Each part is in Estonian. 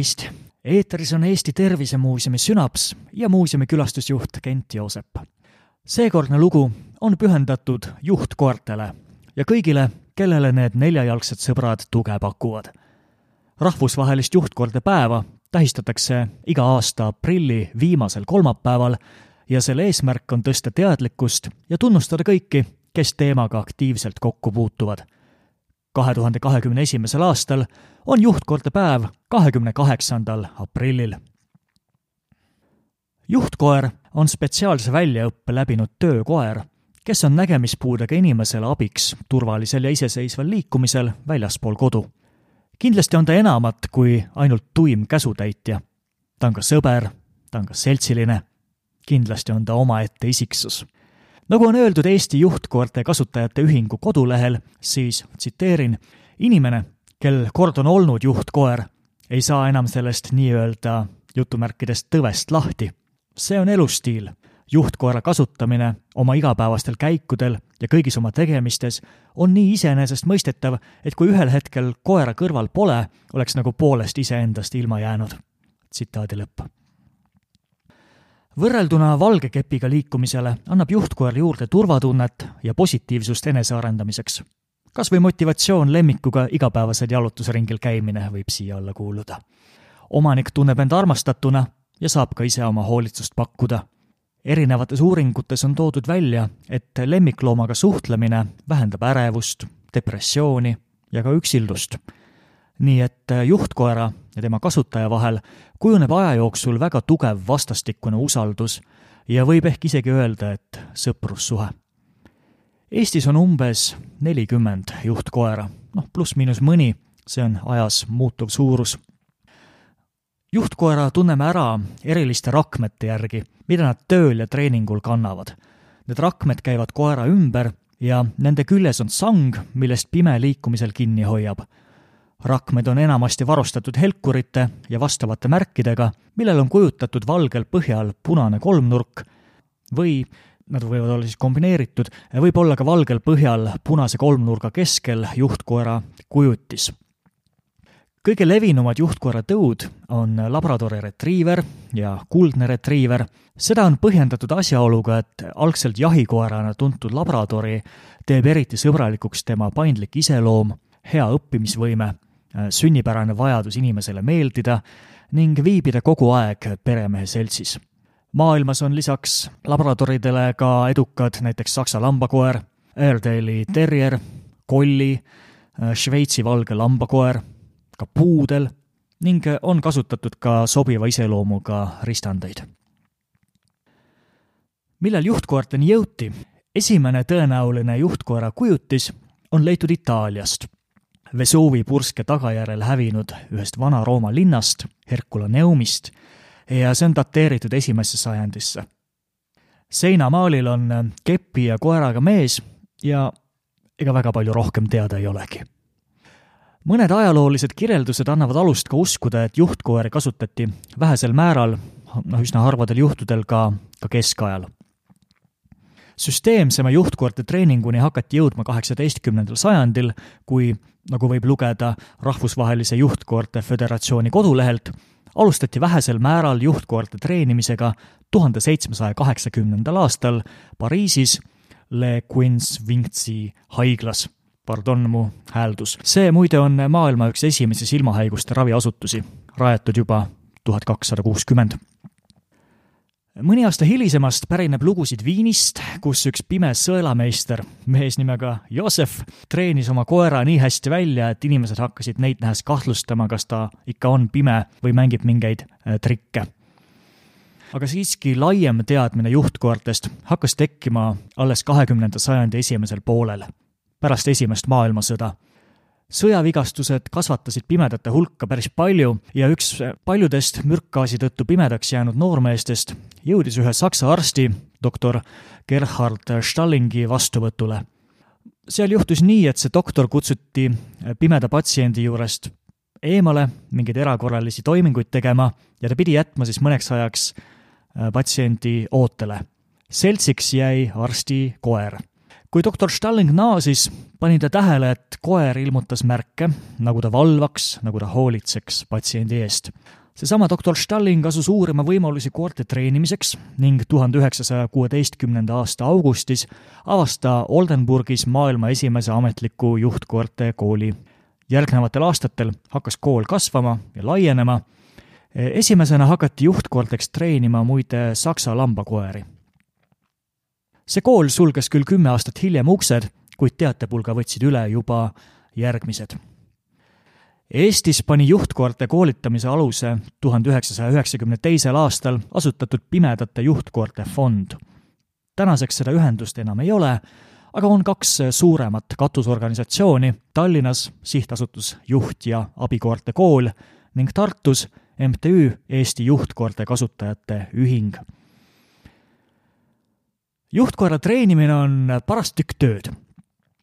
tervist! eetris on Eesti Tervisemuuseumi sünaps ja muuseumi külastusjuht Kent Joosep. seekordne lugu on pühendatud juhtkoertele ja kõigile, kellele need neljajalgsed sõbrad tuge pakuvad. rahvusvahelist juhtkoerte päeva tähistatakse iga aasta aprilli viimasel kolmapäeval ja selle eesmärk on tõsta teadlikkust ja tunnustada kõiki, kes teemaga aktiivselt kokku puutuvad kahe tuhande kahekümne esimesel aastal on juhtkoerte päev kahekümne kaheksandal aprillil. juhtkoer on spetsiaalse väljaõppe läbinud töökoer, kes on nägemispuudega inimesele abiks turvalisel ja iseseisval liikumisel väljaspool kodu. kindlasti on ta enamat kui ainult tuim käsutäitja. ta on ka sõber, ta on ka seltsiline, kindlasti on ta omaette isiksus nagu on öeldud Eesti Juhtkoerte Kasutajate Ühingu kodulehel, siis tsiteerin, inimene, kel kord on olnud juhtkoer, ei saa enam sellest nii-öelda jutumärkides tõvest lahti. see on elustiil. juhtkoera kasutamine oma igapäevastel käikudel ja kõigis oma tegemistes on nii iseenesestmõistetav, et kui ühel hetkel koera kõrval pole, oleks nagu poolest iseendast ilma jäänud. tsitaadi lõpp võrrelduna valge kepiga liikumisele annab juhtkoer juurde turvatunnet ja positiivsust enesearendamiseks. kas või motivatsioon lemmikuga igapäevasel jalutusringil käimine võib siia alla kuuluda. omanik tunneb end armastatuna ja saab ka ise oma hoolitsust pakkuda. erinevates uuringutes on toodud välja, et lemmikloomaga suhtlemine vähendab ärevust, depressiooni ja ka üksildust nii et äh, juhtkoera ja tema kasutaja vahel kujuneb aja jooksul väga tugev vastastikune usaldus ja võib ehk isegi öelda, et sõprussuhe. Eestis on umbes nelikümmend juhtkoera, noh, pluss-miinus mõni, see on ajas muutuv suurus. juhtkoera tunneme ära eriliste rakmete järgi, mida nad tööl ja treeningul kannavad. Need rakmed käivad koera ümber ja nende küljes on sang, millest pime liikumisel kinni hoiab rakmed on enamasti varustatud helkurite ja vastavate märkidega, millel on kujutatud valgel põhjal punane kolmnurk või nad võivad olla siis kombineeritud, võib olla ka valgel põhjal punase kolmnurga keskel juhtkoera kujutis. kõige levinumad juhtkoera tõud on Labradori retriiver ja kuldne retriiver. seda on põhjendatud asjaoluga, et algselt jahikoerana tuntud Labradori teeb eriti sõbralikuks tema paindlik iseloom, hea õppimisvõime sünnipärane vajadus inimesele meeldida ning viibida kogu aeg peremehe seltsis. maailmas on lisaks labradoridele ka edukad näiteks saksa lambakoer, Airedale'i terrier, kolli, äh, Šveitsi valge lambakoer, ka puudel ning on kasutatud ka sobiva iseloomuga ristandeid. millal juhtkoerteni jõuti? esimene tõenäoline juhtkoera kujutis on leitud Itaaliast Vesuvi purske tagajärjel hävinud ühest Vana-Rooma linnast, Herculaneumist, ja see on dateeritud esimesse sajandisse. seinamaalil on kepi ja koeraga mees ja ega väga palju rohkem teada ei olegi. mõned ajaloolised kirjeldused annavad alust ka uskuda, et juhtkoeri kasutati vähesel määral, noh, üsna harvadel juhtudel ka, ka keskajal süsteemsema juhtkoerte treeninguni hakati jõudma kaheksateistkümnendal sajandil, kui, nagu võib lugeda Rahvusvahelise Juhtkoerte Föderatsiooni kodulehelt, alustati vähesel määral juhtkoerte treenimisega tuhande seitsmesaja kaheksakümnendal aastal Pariisis Le Quince-Vinci haiglas. Pardon mu hääldus. see muide on maailma üks esimesi silmahaiguste raviasutusi, rajatud juba tuhat kakssada kuuskümmend mõni aasta hilisemast pärineb lugusid Viinist, kus üks pime sõelameister, mees nimega Joosef, treenis oma koera nii hästi välja, et inimesed hakkasid neid nähes kahtlustama, kas ta ikka on pime või mängib mingeid äh, trikke. aga siiski laiem teadmine juhtkoertest hakkas tekkima alles kahekümnenda sajandi esimesel poolel, pärast Esimest maailmasõda sõjavigastused kasvatasid pimedate hulka päris palju ja üks paljudest mürkgaasi tõttu pimedaks jäänud noormeestest jõudis ühe saksa arsti, doktor Gerhard Stallingi vastuvõtule. seal juhtus nii, et see doktor kutsuti pimeda patsiendi juurest eemale mingeid erakorralisi toiminguid tegema ja ta pidi jätma siis mõneks ajaks patsiendi ootele. seltsiks jäi arsti koer kui doktor Stalling naasis, pani ta tähele, et koer ilmutas märke, nagu ta valvaks, nagu ta hoolitseks patsiendi eest. seesama doktor Stalling asus uurima võimalusi koerte treenimiseks ning tuhande üheksasaja kuueteistkümnenda aasta augustis avas ta Oldenburgis maailma esimese ametliku juhtkoerte kooli. järgnevatel aastatel hakkas kool kasvama ja laienema. esimesena hakati juhtkoorteks treenima muide saksa lambakoeri see kool sulges küll kümme aastat hiljem uksed, kuid teatepulga võtsid üle juba järgmised. Eestis pani juhtkoerte koolitamise aluse tuhande üheksasaja üheksakümne teisel aastal asutatud Pimedate Juhtkoerte Fond. tänaseks seda ühendust enam ei ole, aga on kaks suuremat katusorganisatsiooni, Tallinnas sihtasutus Juht- ja Abikoerte Kool ning Tartus MTÜ Eesti Juhtkoerte Kasutajate Ühing juhtkoera treenimine on paras tükk tööd.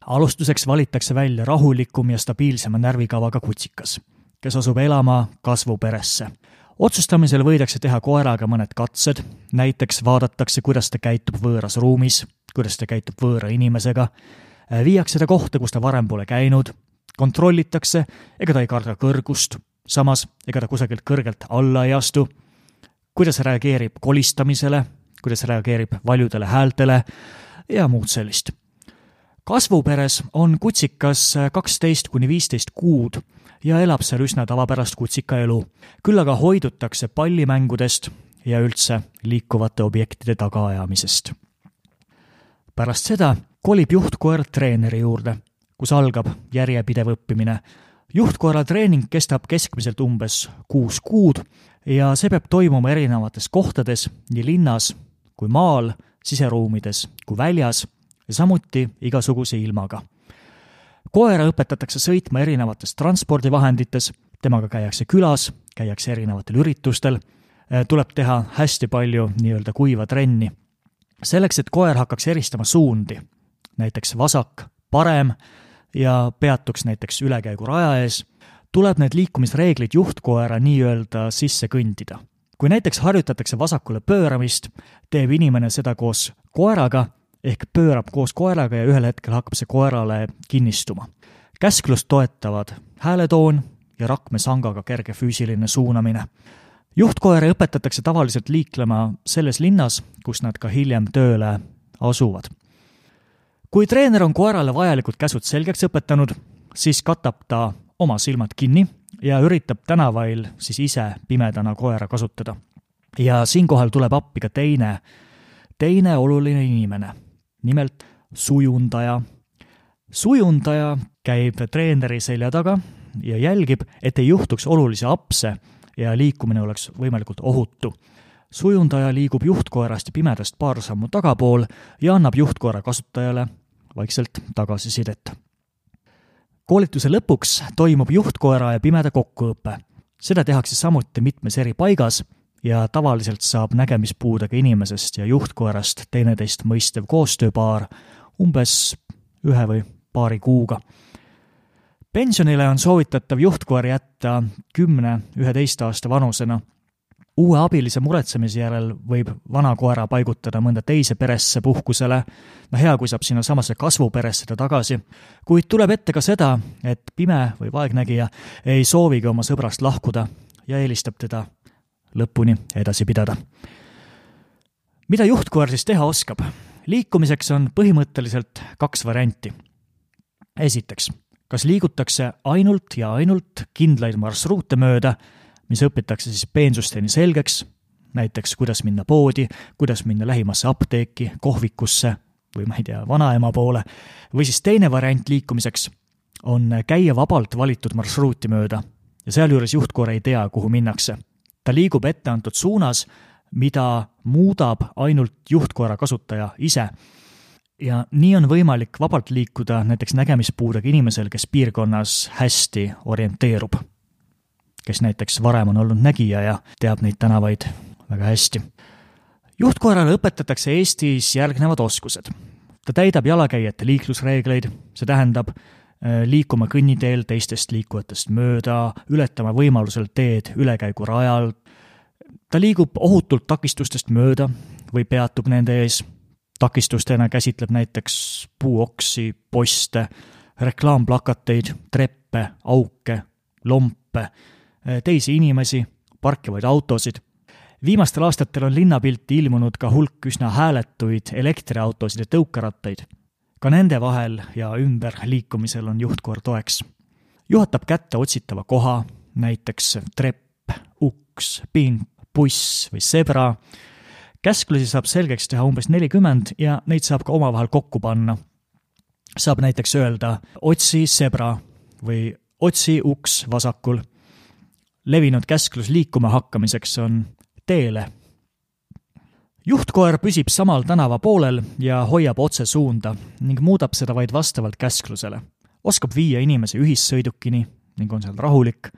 alustuseks valitakse välja rahulikum ja stabiilsema närvikavaga kutsikas, kes asub elama kasvuperesse. otsustamisel võidakse teha koeraga mõned katsed, näiteks vaadatakse, kuidas ta käitub võõras ruumis, kuidas ta käitub võõra inimesega, viiakse ta kohta, kus ta varem pole käinud, kontrollitakse, ega ta ei karda kõrgust, samas ega ta kusagilt kõrgelt alla ei astu, kuidas reageerib kolistamisele kuidas reageerib valjudele häältele ja muud sellist. kasvuperes on kutsikas kaksteist kuni viisteist kuud ja elab seal üsna tavapärast kutsikaelu. küll aga hoidutakse pallimängudest ja üldse liikuvate objektide tagaajamisest. pärast seda kolib juhtkoer treeneri juurde, kus algab järjepidev õppimine. juhtkoera treening kestab keskmiselt umbes kuus kuud ja see peab toimuma erinevates kohtades nii linnas kui maal, siseruumides kui väljas ja samuti igasuguse ilmaga. koera õpetatakse sõitma erinevates transpordivahendites, temaga käiakse külas, käiakse erinevatel üritustel, eh, tuleb teha hästi palju nii-öelda kuiva trenni. selleks, et koer hakkaks eristama suundi, näiteks vasak, parem ja peatuks näiteks ülekäiguraja ees, tuleb need liikumisreeglid juhtkoera nii-öelda sisse kõndida kui näiteks harjutatakse vasakule pööramist, teeb inimene seda koos koeraga, ehk pöörab koos koeraga ja ühel hetkel hakkab see koerale kinnistuma. käsklust toetavad hääletoon ja rakmesangaga kerge füüsiline suunamine. juhtkoeri õpetatakse tavaliselt liiklema selles linnas, kus nad ka hiljem tööle asuvad. kui treener on koerale vajalikud käsud selgeks õpetanud, siis katab ta oma silmad kinni ja üritab tänavail siis ise pimedana koera kasutada. ja siinkohal tuleb appi ka teine, teine oluline inimene, nimelt sujundaja. sujundaja käib treeneri selja taga ja jälgib, et ei juhtuks olulisi apse ja liikumine oleks võimalikult ohutu. sujundaja liigub juhtkoerast ja pimedast paar sammu tagapool ja annab juhtkoera kasutajale vaikselt tagasisidet koolituse lõpuks toimub juhtkoera ja pimeda kokkuõpe. seda tehakse samuti mitmes eri paigas ja tavaliselt saab nägemispuudega inimesest ja juhtkoerast teineteist mõistev koostööpaar umbes ühe või paari kuuga. pensionile on soovitatav juhtkoer jätta kümne, üheteist aasta vanusena uue abilise muretsemise järel võib vana koera paigutada mõnda teise peresse puhkusele, no hea, kui saab sinnasamasse kasvuperesse ta tagasi, kuid tuleb ette ka seda, et pime või vaegnägija ei soovigi oma sõbrast lahkuda ja eelistab teda lõpuni edasi pidada. mida juhtkoer siis teha oskab? liikumiseks on põhimõtteliselt kaks varianti. esiteks, kas liigutakse ainult ja ainult kindlaid marsruute mööda mis õpitakse siis peensusteni selgeks, näiteks kuidas minna poodi, kuidas minna lähimasse apteeki, kohvikusse või ma ei tea, vanaema poole, või siis teine variant liikumiseks on käia vabalt valitud marsruuti mööda ja sealjuures juhtkoer ei tea, kuhu minnakse. ta liigub etteantud suunas, mida muudab ainult juhtkoera kasutaja ise. ja nii on võimalik vabalt liikuda näiteks nägemispuudega inimesel, kes piirkonnas hästi orienteerub kes näiteks varem on olnud nägija ja teab neid tänavaid väga hästi. juhtkoerale õpetatakse Eestis järgnevad oskused. ta täidab jalakäijate liiklusreegleid, see tähendab äh, liikuma kõnniteel teistest liikujatest mööda, ületama võimalusel teed ülekäigurajal, ta liigub ohutult takistustest mööda või peatub nende ees, takistustena käsitleb näiteks puuoksi, poste, reklaamplakateid, treppe, auke, lompe, teisi inimesi, parkivaid autosid. viimastel aastatel on linnapilti ilmunud ka hulk üsna hääletuid elektriautosid ja tõukerattaid. ka nende vahel ja ümber liikumisel on juhtkoer toeks. juhatab kätte otsitava koha, näiteks trepp, uks, pink, buss või zebra käsklusi saab selgeks teha umbes nelikümmend ja neid saab ka omavahel kokku panna. saab näiteks öelda otsi zebra või otsi uks vasakul. Levinud käsklus liikuma hakkamiseks on teele. juhtkoer püsib samal tänava poolel ja hoiab otse suunda ning muudab seda vaid vastavalt käsklusele. oskab viia inimese ühissõidukini ning on seal rahulik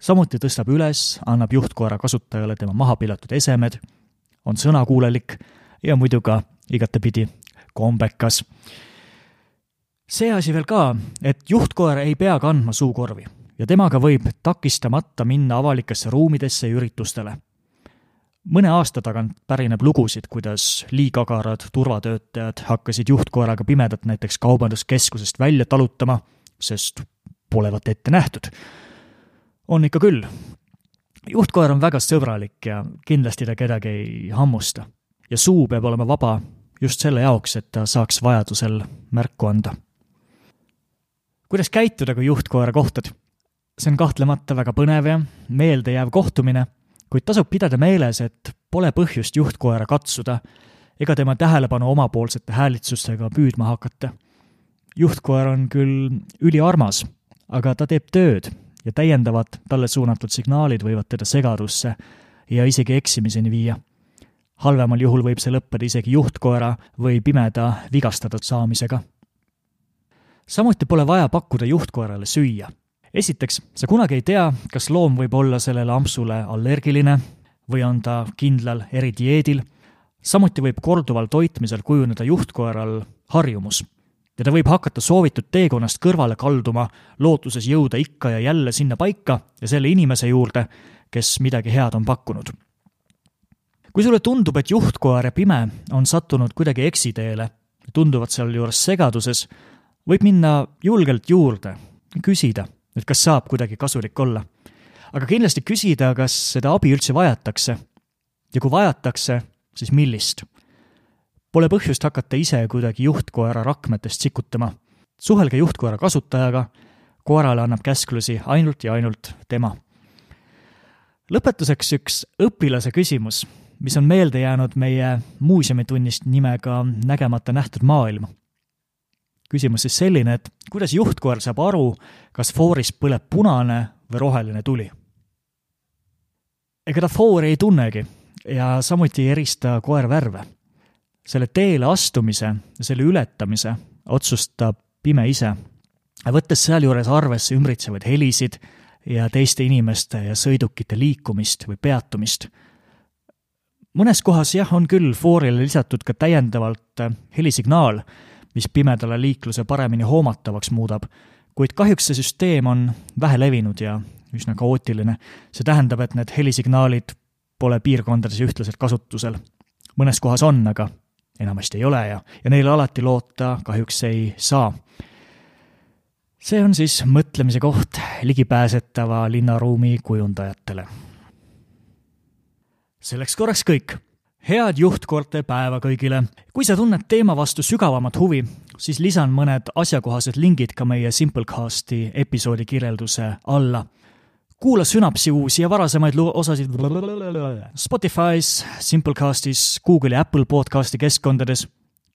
samuti tõstab üles, annab juhtkoera kasutajale tema maha pillatud esemed on sõnakuulelik ja muidu ka igatepidi kombekas. see asi veel ka, et juhtkoer ei pea kandma suukorvi ja temaga võib takistamata minna avalikesse ruumidesse ja üritustele. mõne aasta tagant pärineb lugusid, kuidas liigagarad turvatöötajad hakkasid juhtkoeraga pimedat näiteks kaubanduskeskusest välja talutama, sest polevat ette nähtud. on ikka küll, juhtkoer on väga sõbralik ja kindlasti ta kedagi ei hammusta. ja suu peab olema vaba just selle jaoks, et ta saaks vajadusel märku anda. kuidas käituda, kui juhtkoera kohtad? See on kahtlemata väga põnev ja meeldejääv kohtumine, kuid tasub pidada meeles, et pole põhjust juhtkoera katsuda ega tema tähelepanu omapoolsete häälitsustega püüdma hakata. juhtkoer on küll üliarmas, aga ta teeb tööd ja täiendavad talle suunatud signaalid võivad teda segadusse ja isegi eksimiseni viia. halvemal juhul võib see lõppeda isegi juhtkoera või pimeda vigastatud saamisega. samuti pole vaja pakkuda juhtkoerale süüa. Esiteks, sa kunagi ei tea, kas loom võib olla sellele ampsule allergiline või on ta kindlal eridieedil, samuti võib korduval toitmisel kujuneda juhtkoeral harjumus ja ta võib hakata soovitud teekonnast kõrvale kalduma, lootuses jõuda ikka ja jälle sinna paika ja selle inimese juurde, kes midagi head on pakkunud. kui sulle tundub, et juhtkoer ja pime on sattunud kuidagi eksiteele, tunduvad sealjuures segaduses, võib minna julgelt juurde küsida, et kas saab kuidagi kasulik olla. aga kindlasti küsida, kas seda abi üldse vajatakse. ja kui vajatakse, siis millist Pole põhjust hakata ise kuidagi juhtkoera rakmetest sikutama. suhelge juhtkoera kasutajaga, koerale annab käsklusi ainult ja ainult tema. lõpetuseks üks õpilase küsimus, mis on meelde jäänud meie muuseumitunnist nimega Nägemata nähtud maailm. Küsimus siis selline, et kuidas juhtkoer saab aru, kas fooris põleb punane või roheline tuli? ega ta foori ei tunnegi ja samuti ei erista koer värve selle teele astumise ja selle ületamise otsustab pime ise, võttes sealjuures arvesse ümbritsevaid helisid ja teiste inimeste ja sõidukite liikumist või peatumist. mõnes kohas jah, on küll foorile lisatud ka täiendavalt helisignaal, mis pimedale liikluse paremini hoomatavaks muudab, kuid kahjuks see süsteem on vähelevinud ja üsna kaootiline. see tähendab, et need helisignaalid pole piirkondades ühtlaselt kasutusel. mõnes kohas on, aga enamasti ei ole ja, ja neile alati loota kahjuks ei saa. see on siis mõtlemise koht ligipääsetava linnaruumi kujundajatele. selleks korraks kõik. Head juhtkoorte päeva kõigile! kui sa tunned teema vastu sügavamat huvi, siis lisan mõned asjakohased lingid ka meie Simplecasti episoodi kirjelduse alla kuula Synapsi uusi ja varasemaid osasid Spotify's, Simplecastis, Google ja Apple podcasti keskkondades.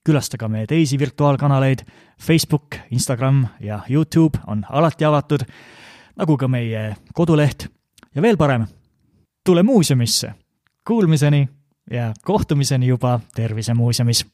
külasta ka meie teisi virtuaalkanaleid, Facebook, Instagram ja Youtube on alati avatud, nagu ka meie koduleht. ja veel parem, tule muuseumisse. Kuulmiseni ja kohtumiseni juba Tervisemuuseumis.